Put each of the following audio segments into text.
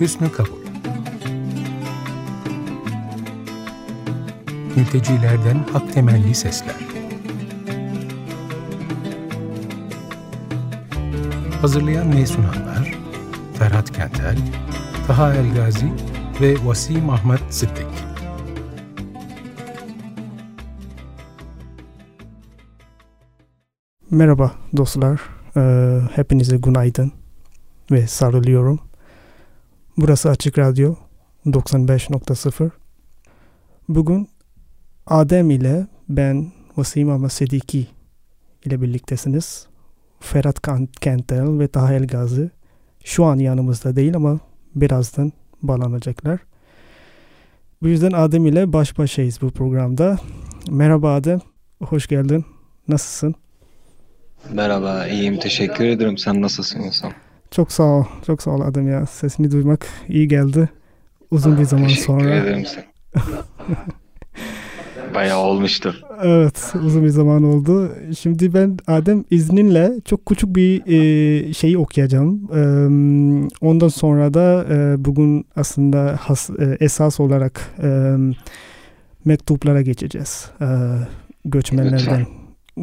Hüsnü kabul. Mültecilerden hak temelli sesler. Hazırlayan ve sunanlar Ferhat Kentel, Taha Elgazi ve Vasim Ahmet Sıddık. Merhaba dostlar, ee, hepinize günaydın ve sarılıyorum. Burası Açık Radyo 95.0. Bugün Adem ile ben Vasim Ahmet Sediki ile birliktesiniz. Ferhat Kentel ve Taha Elgazi şu an yanımızda değil ama birazdan bağlanacaklar. Bu yüzden Adem ile baş başayız bu programda. Merhaba Adem, hoş geldin. Nasılsın? Merhaba, iyiyim. Teşekkür ederim. Sen nasılsın insan? Çok sağ ol. Çok sağ ol Adem ya. Sesini duymak iyi geldi. Uzun bir zaman Teşekkür sonra. Teşekkür ederim sen. Bayağı olmuştur. Evet, uzun bir zaman oldu. Şimdi ben Adem izninle çok küçük bir e, şeyi okuyacağım. E, ondan sonra da e, bugün aslında has, e, esas olarak e, mektuplara geçeceğiz. E, göçmenlerden Lütfen.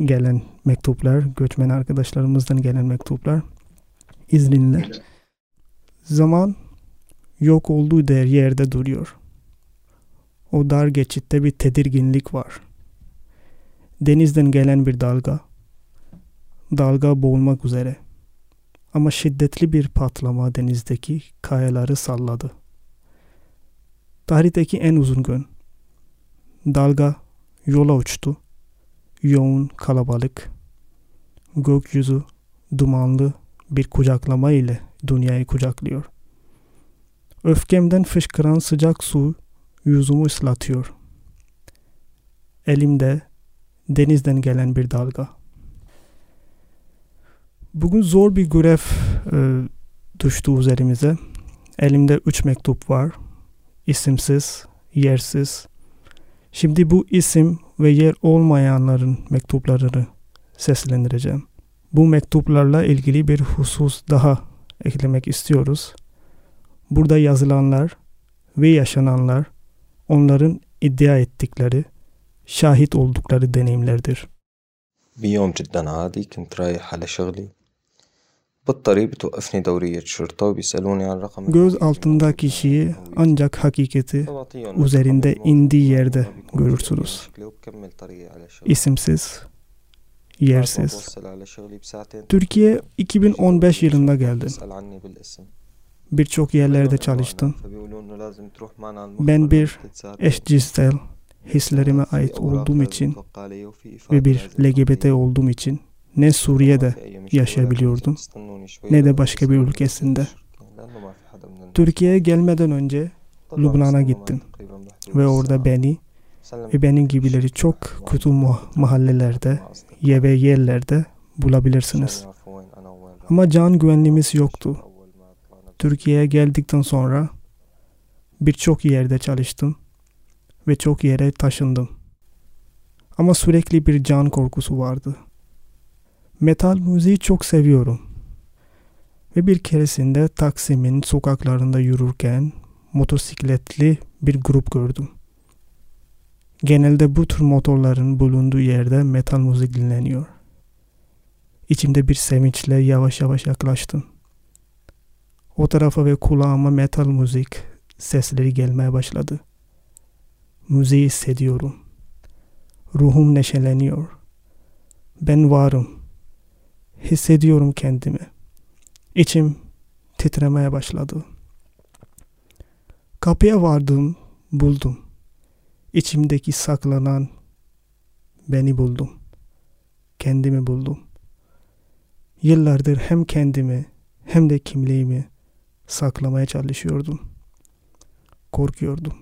gelen mektuplar, göçmen arkadaşlarımızdan gelen mektuplar izninle. Zaman yok olduğu der yerde duruyor. O dar geçitte bir tedirginlik var. Denizden gelen bir dalga. Dalga boğulmak üzere. Ama şiddetli bir patlama denizdeki kayaları salladı. Tarihteki en uzun gün. Dalga yola uçtu. Yoğun kalabalık. Gökyüzü dumanlı bir kucaklama ile dünyayı kucaklıyor. Öfkemden fışkıran sıcak su yüzümü ıslatıyor. Elimde denizden gelen bir dalga. Bugün zor bir görev e, düştü üzerimize. Elimde üç mektup var. İsimsiz, yersiz. Şimdi bu isim ve yer olmayanların mektuplarını seslendireceğim. Bu mektuplarla ilgili bir husus daha eklemek istiyoruz. Burada yazılanlar ve yaşananlar onların iddia ettikleri, şahit oldukları deneyimlerdir. بيوم جدا عادي كنت رايح على شغلي بالطريق بتوقفني دورية شرطة وبيسألوني عن رقم Göz altında kişiyi ancak hakikati üzerinde indiği yerde görürsünüz. İsimsiz, yersiz. Türkiye 2015 yılında geldim. Birçok yerlerde çalıştım. Ben bir eşcinsel hislerime ait olduğum için ve bir LGBT olduğum için ne Suriye'de yaşayabiliyordum ne de başka bir ülkesinde. Türkiye'ye gelmeden önce Lübnan'a gittim ve orada beni ve benim gibileri çok kötü mahallelerde ve yerlerde bulabilirsiniz. Ama can güvenliğimiz yoktu. Türkiye'ye geldikten sonra birçok yerde çalıştım ve çok yere taşındım. Ama sürekli bir can korkusu vardı. Metal müziği çok seviyorum. Ve bir keresinde Taksim'in sokaklarında yürürken motosikletli bir grup gördüm. Genelde bu tür motorların bulunduğu yerde metal müzik dinleniyor. İçimde bir sevinçle yavaş yavaş yaklaştım. O tarafa ve kulağıma metal müzik sesleri gelmeye başladı. Müziği hissediyorum. Ruhum neşeleniyor. Ben varım. Hissediyorum kendimi. İçim titremeye başladı. Kapıya vardım, buldum. İçimdeki saklanan beni buldum. Kendimi buldum. Yıllardır hem kendimi hem de kimliğimi saklamaya çalışıyordum. Korkuyordum.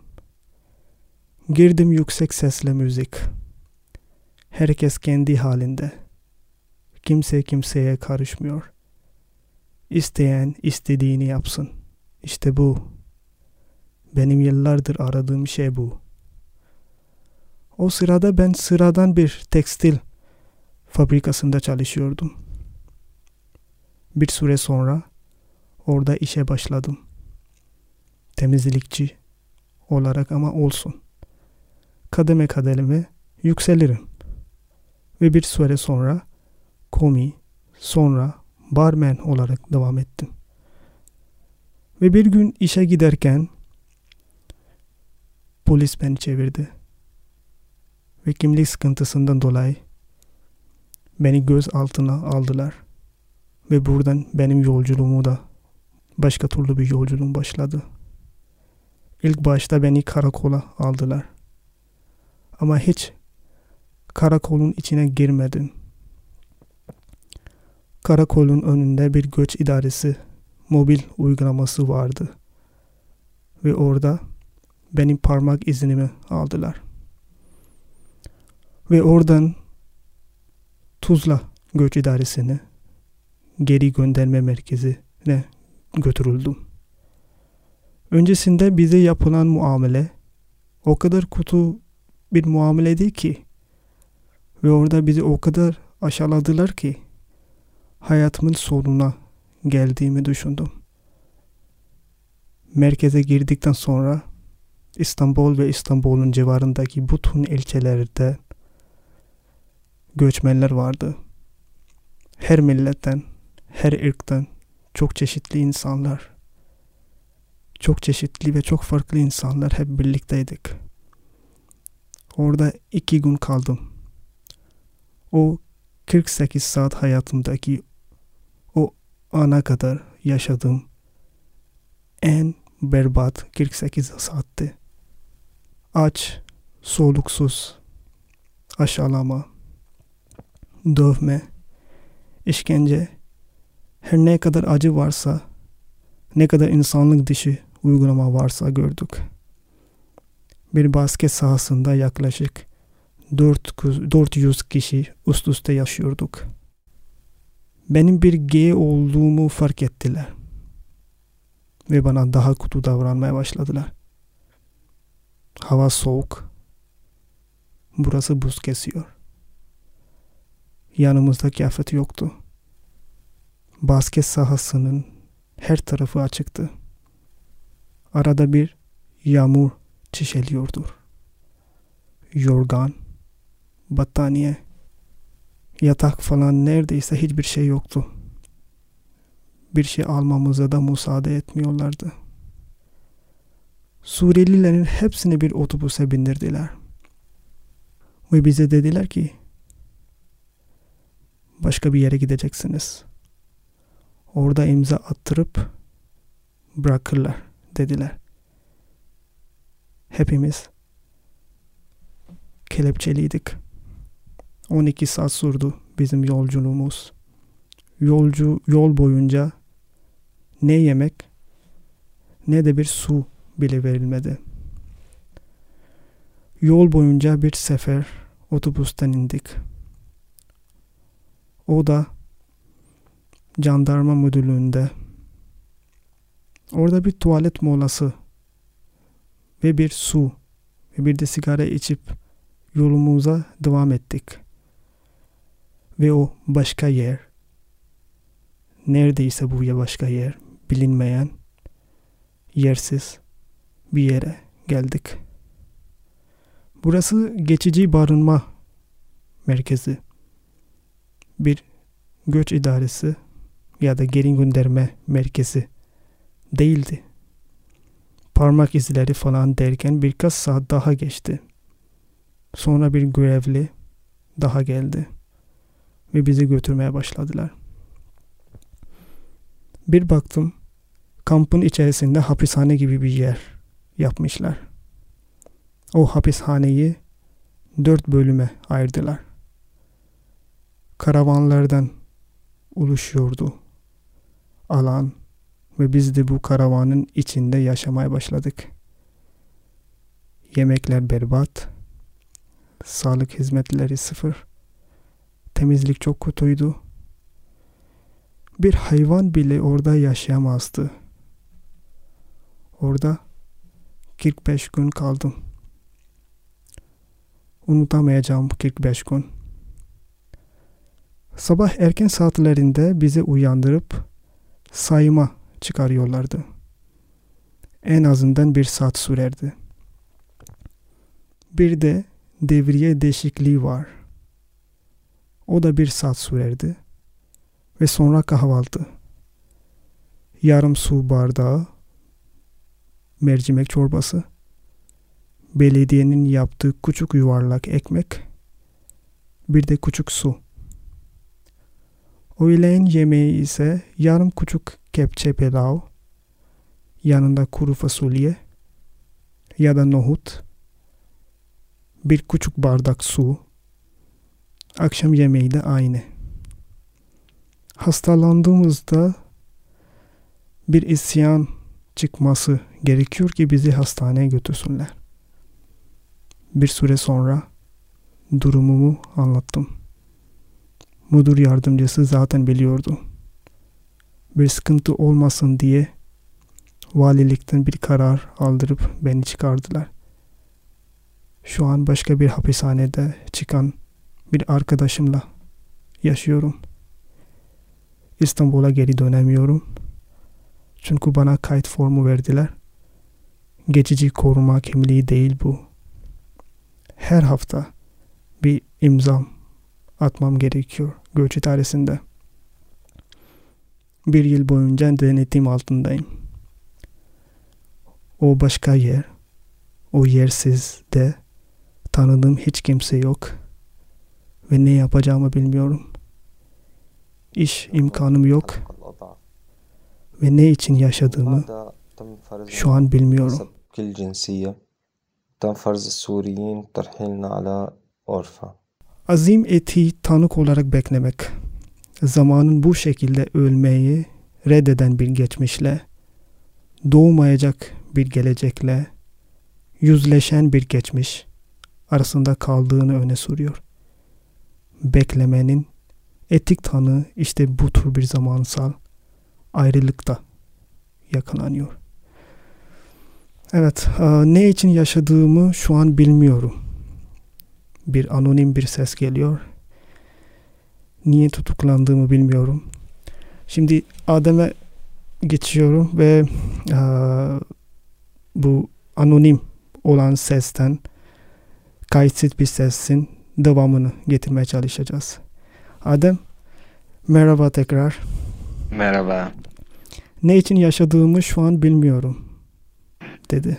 Girdim yüksek sesle müzik. Herkes kendi halinde. Kimse kimseye karışmıyor. İsteyen istediğini yapsın. İşte bu. Benim yıllardır aradığım şey bu. O sırada ben sıradan bir tekstil fabrikasında çalışıyordum. Bir süre sonra orada işe başladım. temizlikçi olarak ama olsun. Kademe kademe yükselirim. Ve bir süre sonra komi, sonra barmen olarak devam ettim. Ve bir gün işe giderken polis beni çevirdi. Ve kimlik sıkıntısından dolayı beni göz altına aldılar. Ve buradan benim yolculuğumu da başka türlü bir yolculuğum başladı. İlk başta beni karakola aldılar. Ama hiç karakolun içine girmedim. Karakolun önünde bir göç idaresi mobil uygulaması vardı. Ve orada benim parmak iznimi aldılar. Ve oradan Tuzla Göç İdaresi'ne geri gönderme merkezine götürüldüm. Öncesinde bize yapılan muamele o kadar kutu bir muameledi ki ve orada bizi o kadar aşağıladılar ki hayatımın sonuna geldiğimi düşündüm. Merkeze girdikten sonra İstanbul ve İstanbul'un civarındaki bütün ilçelerde göçmenler vardı. Her milletten, her ırktan çok çeşitli insanlar. Çok çeşitli ve çok farklı insanlar hep birlikteydik. Orada iki gün kaldım. O 48 saat hayatımdaki o ana kadar yaşadığım en berbat 48 saatti. Aç, soluksuz, aşağılama, dövme, işkence, her ne kadar acı varsa, ne kadar insanlık dışı uygulama varsa gördük. Bir basket sahasında yaklaşık 400 kişi üst üste yaşıyorduk. Benim bir gay olduğumu fark ettiler. Ve bana daha kötü davranmaya başladılar. Hava soğuk. Burası buz kesiyor. Yanımızda kıyafet yoktu. Basket sahasının her tarafı açıktı. Arada bir yağmur çişeliyordur. Yorgan, battaniye, yatak falan neredeyse hiçbir şey yoktu. Bir şey almamıza da müsaade etmiyorlardı. Suriyelilerin hepsini bir otobüse bindirdiler. Ve bize dediler ki başka bir yere gideceksiniz. Orada imza attırıp bırakırlar dediler. Hepimiz kelepçeliydik. 12 saat sürdü bizim yolculuğumuz. Yolcu yol boyunca ne yemek ne de bir su bile verilmedi. Yol boyunca bir sefer otobüsten indik. O da jandarma müdürlüğünde. Orada bir tuvalet molası ve bir su ve bir de sigara içip yolumuza devam ettik. Ve o başka yer, neredeyse bu ya başka yer, bilinmeyen, yersiz bir yere geldik. Burası geçici barınma merkezi. Bir göç idaresi ya da geri gönderme merkezi değildi. Parmak izleri falan derken birkaç saat daha geçti. Sonra bir görevli daha geldi ve bizi götürmeye başladılar. Bir baktım kampın içerisinde hapishane gibi bir yer yapmışlar. O hapishaneyi dört bölüme ayırdılar. Karavanlardan oluşuyordu alan ve biz de bu karavanın içinde yaşamaya başladık. Yemekler berbat, sağlık hizmetleri sıfır, temizlik çok kötüydü. Bir hayvan bile orada yaşayamazdı. Orada 45 gün kaldım. Unutamayacağım 45 gün. Sabah erken saatlerinde bizi uyandırıp sayma çıkarıyorlardı. en azından bir saat sürerdi. Bir de devriye değişikliği var. O da bir saat sürerdi. Ve sonra kahvaltı. Yarım su bardağı mercimek çorbası. Belediyenin yaptığı küçük yuvarlak ekmek. Bir de küçük su. Öğlen yemeği ise yarım küçük kepçe pilav, yanında kuru fasulye ya da nohut, bir küçük bardak su, akşam yemeği de aynı. Hastalandığımızda bir isyan çıkması gerekiyor ki bizi hastaneye götürsünler. Bir süre sonra durumumu anlattım. Müdür yardımcısı zaten biliyordu. Bir sıkıntı olmasın diye valilikten bir karar aldırıp beni çıkardılar. Şu an başka bir hapishanede çıkan bir arkadaşımla yaşıyorum. İstanbul'a geri dönemiyorum. Çünkü bana kayıt formu verdiler. Geçici koruma kimliği değil bu. Her hafta bir imzam atmam gerekiyor göç idaresinde. Bir yıl boyunca denetim altındayım. O başka yer, o yersiz de tanıdığım hiç kimse yok ve ne yapacağımı bilmiyorum. İş imkanım yok ve ne için yaşadığımı şu an bilmiyorum. كل جنسية تم فرز السوريين ترحيلنا على أورفا Azim eti tanık olarak beklemek. Zamanın bu şekilde ölmeyi reddeden bir geçmişle, doğmayacak bir gelecekle, yüzleşen bir geçmiş arasında kaldığını öne sürüyor. Beklemenin etik tanı işte bu tür bir zamansal ayrılıkta yakalanıyor. Evet, ne için yaşadığımı şu an bilmiyorum bir anonim bir ses geliyor. Niye tutuklandığımı bilmiyorum. Şimdi Adem'e geçiyorum ve e, bu anonim olan sesten kayıtsız bir sesin devamını getirmeye çalışacağız. Adem merhaba tekrar. Merhaba. Ne için yaşadığımı şu an bilmiyorum dedi.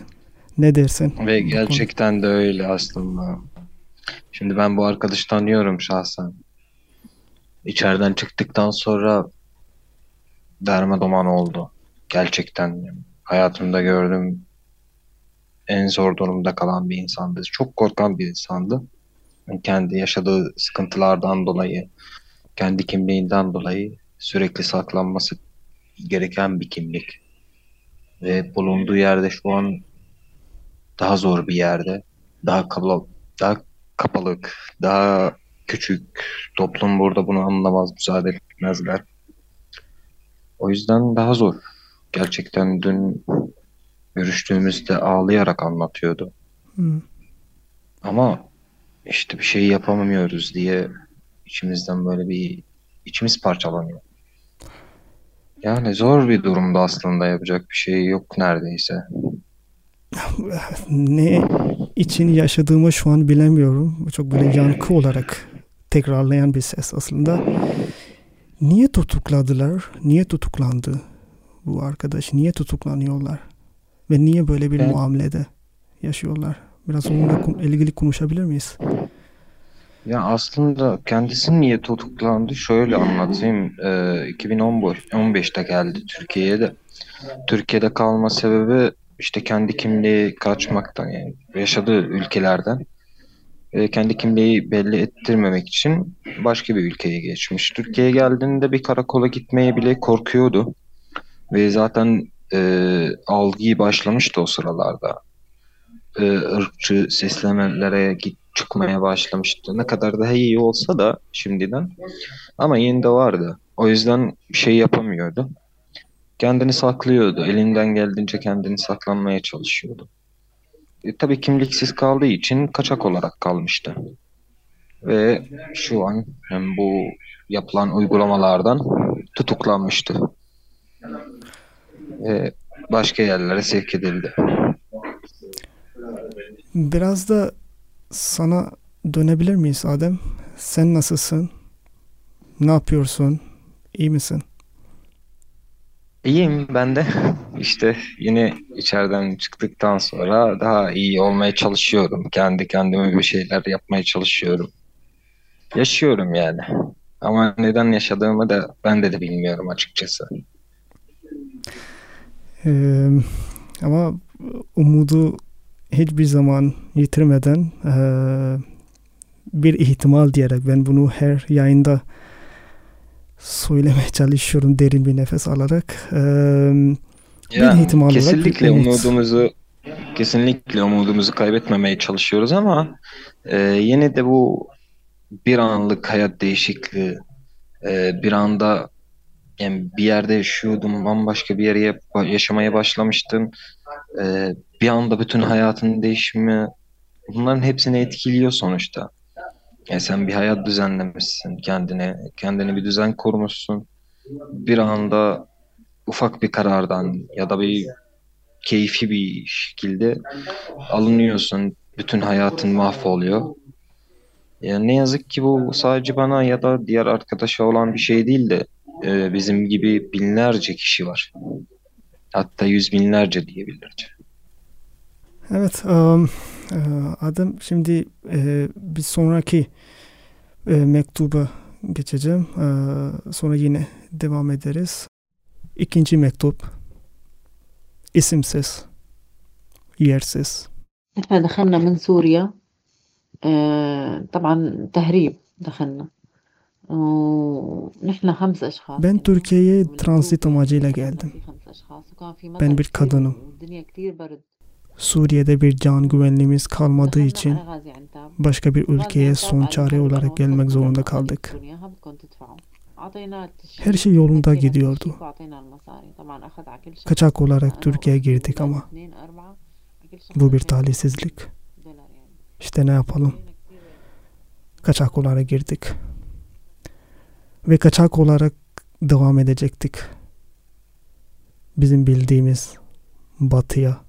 Ne dersin? Ve gerçekten de öyle aslında. Şimdi ben bu arkadaşı tanıyorum şahsen. İçeriden çıktıktan sonra dermadoman oldu. Gerçekten hayatımda gördüğüm en zor durumda kalan bir insandı. Çok korkan bir insandı. Kendi yaşadığı sıkıntılardan dolayı, kendi kimliğinden dolayı sürekli saklanması gereken bir kimlik. Ve bulunduğu yerde şu an daha zor bir yerde, daha kapalı, daha kapalık, daha küçük. Toplum burada bunu anlamaz, müsaade etmezler. O yüzden daha zor. Gerçekten dün görüştüğümüzde ağlayarak anlatıyordu. Hı. Ama işte bir şey yapamıyoruz diye içimizden böyle bir içimiz parçalanıyor. Yani zor bir durumda aslında yapacak bir şey yok neredeyse. Ne için yaşadığımı şu an bilemiyorum. Çok böyle yankı olarak tekrarlayan bir ses aslında. Niye tutukladılar? Niye tutuklandı bu arkadaş? Niye tutuklanıyorlar? Ve niye böyle bir muamelede yaşıyorlar? Biraz onunla ilgili konuşabilir miyiz? Ya aslında kendisi niye tutuklandı? Şöyle anlatayım. Ee, 2015'te geldi Türkiye'ye de. Türkiye'de kalma sebebi işte kendi kimliği kaçmaktan yani yaşadığı ülkelerden e, kendi kimliği belli ettirmemek için başka bir ülkeye geçmiş. Türkiye'ye geldiğinde bir karakola gitmeye bile korkuyordu. Ve zaten e, algıyı başlamıştı o sıralarda. E, ırkçı seslemelere git, çıkmaya başlamıştı. Ne kadar daha iyi olsa da şimdiden. Ama yine de vardı. O yüzden şey yapamıyordu. Kendini saklıyordu. Elinden geldiğince kendini saklanmaya çalışıyordu. E, tabii kimliksiz kaldığı için kaçak olarak kalmıştı. Ve şu an hem bu yapılan uygulamalardan tutuklanmıştı. Ve başka yerlere sevk edildi. Biraz da sana dönebilir miyiz Adem? Sen nasılsın? Ne yapıyorsun? İyi misin? İyiyim ben de. İşte yine içeriden çıktıktan sonra daha iyi olmaya çalışıyorum. Kendi kendime bir şeyler yapmaya çalışıyorum. Yaşıyorum yani. Ama neden yaşadığımı da ben de de bilmiyorum açıkçası. Ee, ama umudu hiçbir zaman yitirmeden e, bir ihtimal diyerek ben bunu her yayında söylemeye çalışıyorum derin bir nefes alarak. E, Yani bir ihtimal olarak kesinlikle umut. umudumuzu kesinlikle umudumuzu kaybetmemeye çalışıyoruz ama e, yine de bu bir anlık hayat değişikliği e, bir anda yani bir yerde yaşıyordum bambaşka bir yere yaşamaya başlamıştım E, bir anda bütün hayatın değişimi bunların hepsini etkiliyor sonuçta. Yani sen bir hayat düzenlemişsin kendine kendine bir düzen kurmuşsun bir anda ufak bir karardan ya da bir keyfi bir şekilde alınıyorsun. Bütün hayatın mahvoluyor. Yani ne yazık ki bu sadece bana ya da diğer arkadaşa olan bir şey değil de e, bizim gibi binlerce kişi var. Hatta yüz binlerce diyebiliriz. Evet, um, e, Adem şimdi e, bir sonraki e, mektuba geçeceğim. E, sonra yine devam ederiz. İkinci mektup. İsimsiz, yersiz. احنا دخلنا من سوريا آه، طبعا تهريب دخلنا ونحن خمس أشخاص Ben كنا Türkiye'ye والجروب transit amacıyla كان geldim. في خمس أشخاص وكان في Ben مطر bir كتير kadınım. Suriye'de bir can güvenliğimiz kalmadığı için başka bir ülkeye son çare olarak gelmek zorunda kaldık. Her şey yolunda gidiyordu. Kaçak olarak Türkiye'ye girdik ama bu bir talihsizlik. İşte ne yapalım? Kaçak olarak girdik. Ve kaçak olarak devam edecektik. Bizim bildiğimiz batıya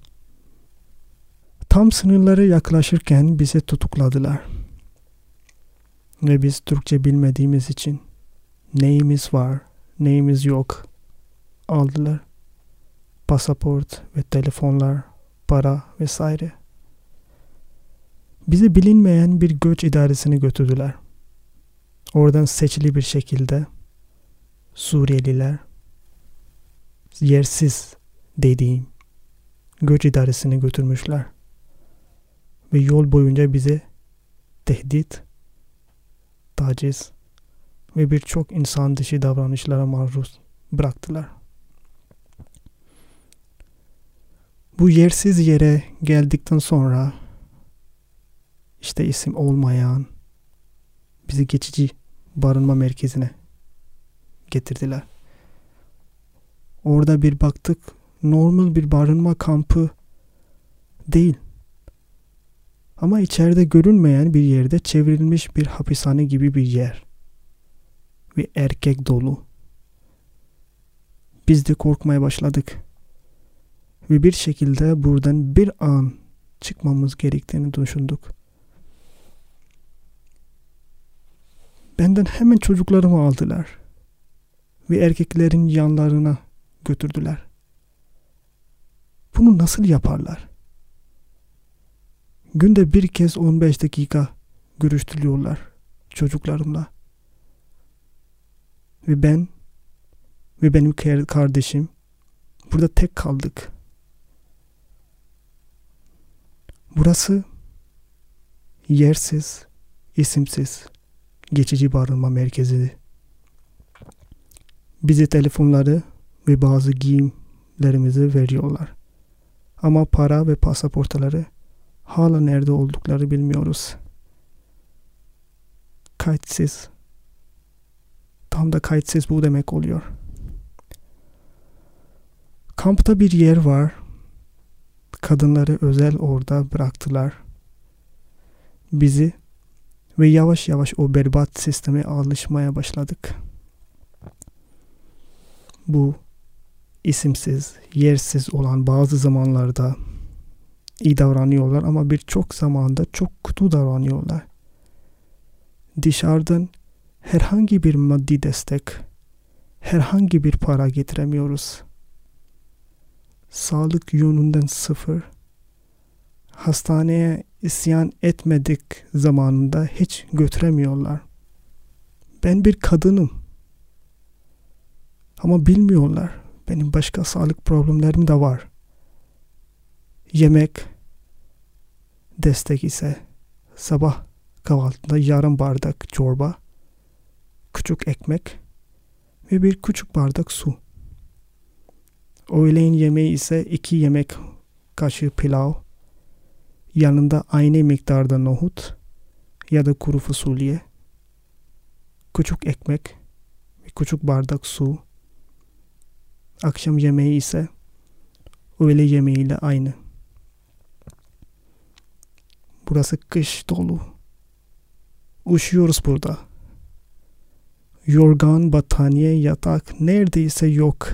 Tam sınırları yaklaşırken bizi tutukladılar. Ve biz Türkçe bilmediğimiz için neyimiz var, neyimiz yok aldılar. Pasaport ve telefonlar, para vesaire. Bizi bilinmeyen bir göç idaresine götürdüler. Oradan seçili bir şekilde Suriyeliler yersiz dediğim göç idaresine götürmüşler. Ve yol boyunca bize tehdit, taciz ve birçok insan dışı davranışlara maruz bıraktılar. Bu yersiz yere geldikten sonra işte isim olmayan bizi geçici barınma merkezine getirdiler. Orada bir baktık normal bir barınma kampı değil. Ama içeride görünmeyen bir yerde çevrilmiş bir hapishane gibi bir yer. Ve erkek dolu. Biz de korkmaya başladık. Ve bir şekilde buradan bir an çıkmamız gerektiğini düşündük. Benden hemen çocuklarımı aldılar. Ve erkeklerin yanlarına götürdüler. Bunu nasıl yaparlar? Günde bir kez 15 dakika görüştürüyorlar çocuklarımla. Ve ben ve benim kar- kardeşim burada tek kaldık. Burası yersiz, isimsiz, geçici barınma merkezi. Bize telefonları ve bazı giyimlerimizi veriyorlar. Ama para ve pasaportları hala nerede oldukları bilmiyoruz. Kayıtsız. Tam da kayıtsız bu demek oluyor. Kampta bir yer var. Kadınları özel orada bıraktılar. Bizi ve yavaş yavaş o berbat sisteme alışmaya başladık. Bu isimsiz, yersiz olan bazı zamanlarda iyi davranıyorlar ama birçok zamanda çok kötü davranıyorlar. Dışarıdan herhangi bir maddi destek, herhangi bir para getiremiyoruz. Sağlık yönünden sıfır. Hastaneye isyan etmedik zamanında hiç götüremiyorlar. Ben bir kadınım. Ama bilmiyorlar. Benim başka sağlık problemlerim de var. Yemek destek ise sabah kahvaltında yarım bardak çorba, küçük ekmek ve bir küçük bardak su. Öğleyin yemeği ise iki yemek kaşığı pilav, yanında aynı miktarda nohut ya da kuru fasulye, küçük ekmek ve küçük bardak su. Akşam yemeği ise öğle yemeğiyle aynı. Burası kış dolu. Üşüyoruz burada. Yorgan, battaniye, yatak neredeyse yok.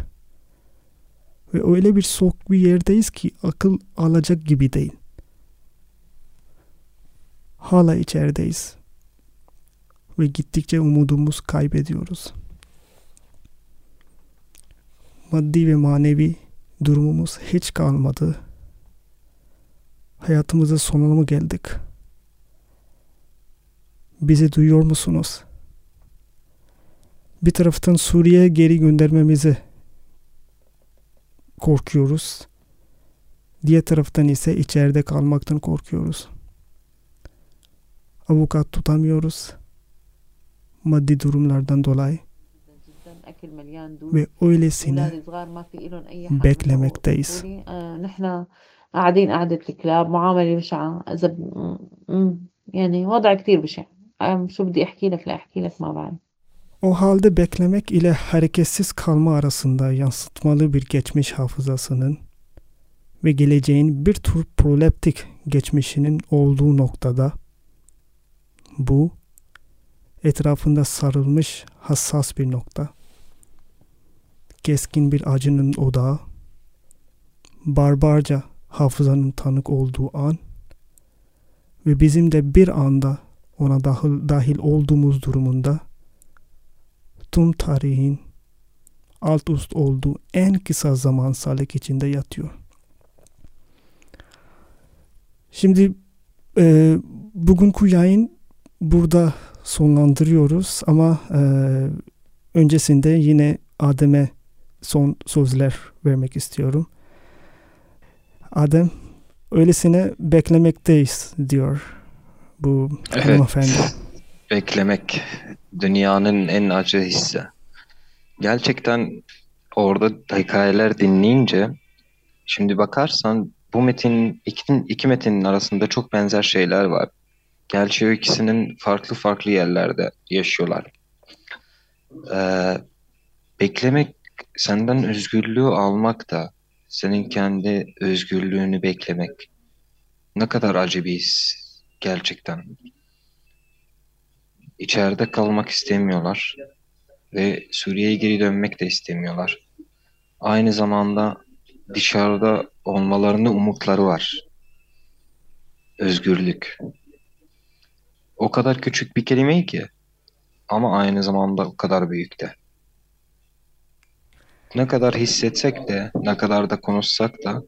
Ve öyle bir soğuk bir yerdeyiz ki akıl alacak gibi değil. Hala içerideyiz. Ve gittikçe umudumuz kaybediyoruz. Maddi ve manevi durumumuz hiç kalmadı. Hayatımızın sonuna mı geldik? Bizi duyuyor musunuz? Bir taraftan Suriye'ye geri göndermemizi korkuyoruz. Diğer taraftan ise içeride kalmaktan korkuyoruz. Avukat tutamıyoruz. Maddi durumlardan dolayı ve öylesine beklemekteyiz. قاعدين قعدة الكلاب معاملة بشعة إذا يعني وضع كتير بشع شو بدي أحكي لك لا أحكي لك ما بعرف O halde beklemek ile hareketsiz kalma arasında yansıtmalı bir geçmiş hafızasının ve geleceğin bir tür proleptik geçmişinin olduğu noktada bu etrafında sarılmış hassas bir nokta. Keskin bir acının odağı, barbarca hafızanın tanık olduğu an ve bizim de bir anda ona dahil, dahil olduğumuz durumunda tüm tarihin alt üst olduğu en kısa zaman salik içinde yatıyor. Şimdi e, bugünkü yayın burada sonlandırıyoruz ama e, öncesinde yine Adem'e son sözler vermek istiyorum. Adem öylesine beklemekteyiz diyor bu Evet. hanımefendi. Beklemek dünyanın en acı hissi. Gerçekten orada hikayeler dinleyince şimdi bakarsan bu metin iki, iki metinin arasında çok benzer şeyler var. Gerçi o ikisinin farklı farklı yerlerde yaşıyorlar. Ee, beklemek senden özgürlüğü almak da senin kendi özgürlüğünü beklemek ne kadar acı gerçekten. İçeride kalmak istemiyorlar ve Suriye'ye geri dönmek de istemiyorlar. Aynı zamanda dışarıda olmalarında umutları var. Özgürlük. O kadar küçük bir kelime ki ama aynı zamanda o kadar büyük de. Ne kadar hissetsek de, ne kadar da konuşsak da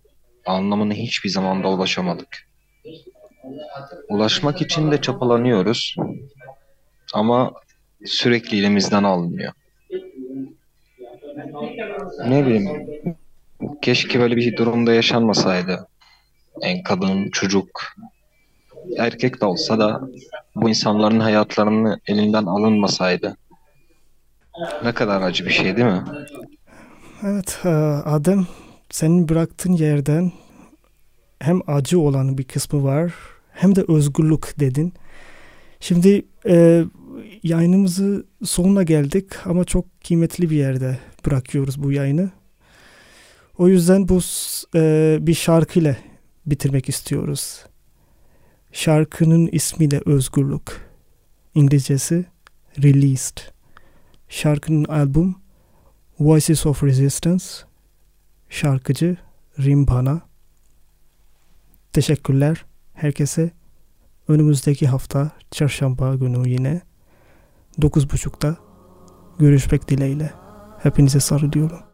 anlamına hiçbir zamanda ulaşamadık. Ulaşmak için de çapalanıyoruz ama sürekli elimizden alınıyor. Ne bileyim, keşke böyle bir durumda yaşanmasaydı. En kadın, çocuk, erkek de olsa da bu insanların hayatlarını elinden alınmasaydı. Ne kadar acı bir şey değil mi? Evet e, Adem senin bıraktığın yerden hem acı olan bir kısmı var hem de özgürlük dedin. Şimdi e, yayınımızı sonuna geldik ama çok kıymetli bir yerde bırakıyoruz bu yayını. O yüzden bu e, bir şarkıyla bitirmek istiyoruz. Şarkının ismi de Özgürlük. İngilizcesi Released. Şarkının albüm Voices of Resistance şarkıcı Rimbana. Teşekkürler herkese. Önümüzdeki hafta çarşamba günü yine 9.30'da görüşmek dileğiyle. Hepinize sarılıyorum.